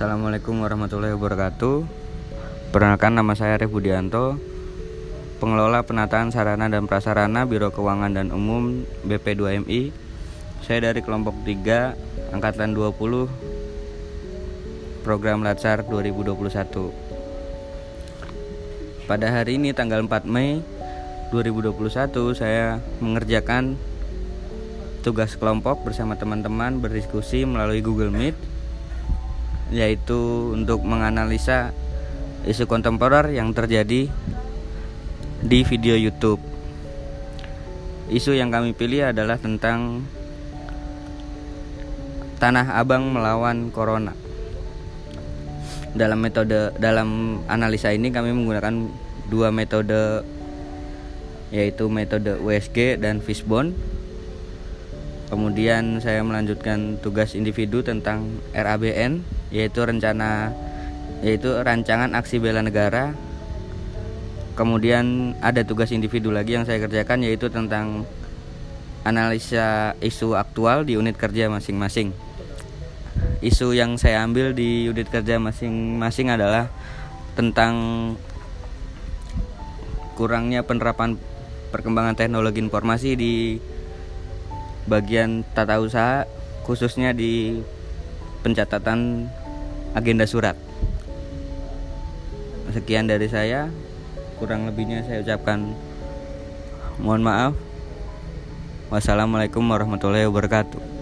Assalamualaikum warahmatullahi wabarakatuh. Perkenalkan nama saya Arif Budianto Pengelola Penataan Sarana dan Prasarana Biro Keuangan dan Umum BP2MI Saya dari kelompok 3 Angkatan 20 Program Latsar 2021 Pada hari ini tanggal 4 Mei 2021 saya mengerjakan tugas kelompok bersama teman-teman berdiskusi melalui Google Meet yaitu untuk menganalisa isu kontemporer yang terjadi di video YouTube. Isu yang kami pilih adalah tentang Tanah Abang melawan Corona. Dalam metode dalam analisa ini kami menggunakan dua metode yaitu metode USG dan Fishbone. Kemudian saya melanjutkan tugas individu tentang RABN yaitu rencana yaitu rancangan aksi bela negara. Kemudian ada tugas individu lagi yang saya kerjakan yaitu tentang analisa isu aktual di unit kerja masing-masing. Isu yang saya ambil di unit kerja masing-masing adalah tentang kurangnya penerapan perkembangan teknologi informasi di bagian tata usaha khususnya di pencatatan agenda surat. Sekian dari saya. Kurang lebihnya saya ucapkan mohon maaf. Wassalamualaikum warahmatullahi wabarakatuh.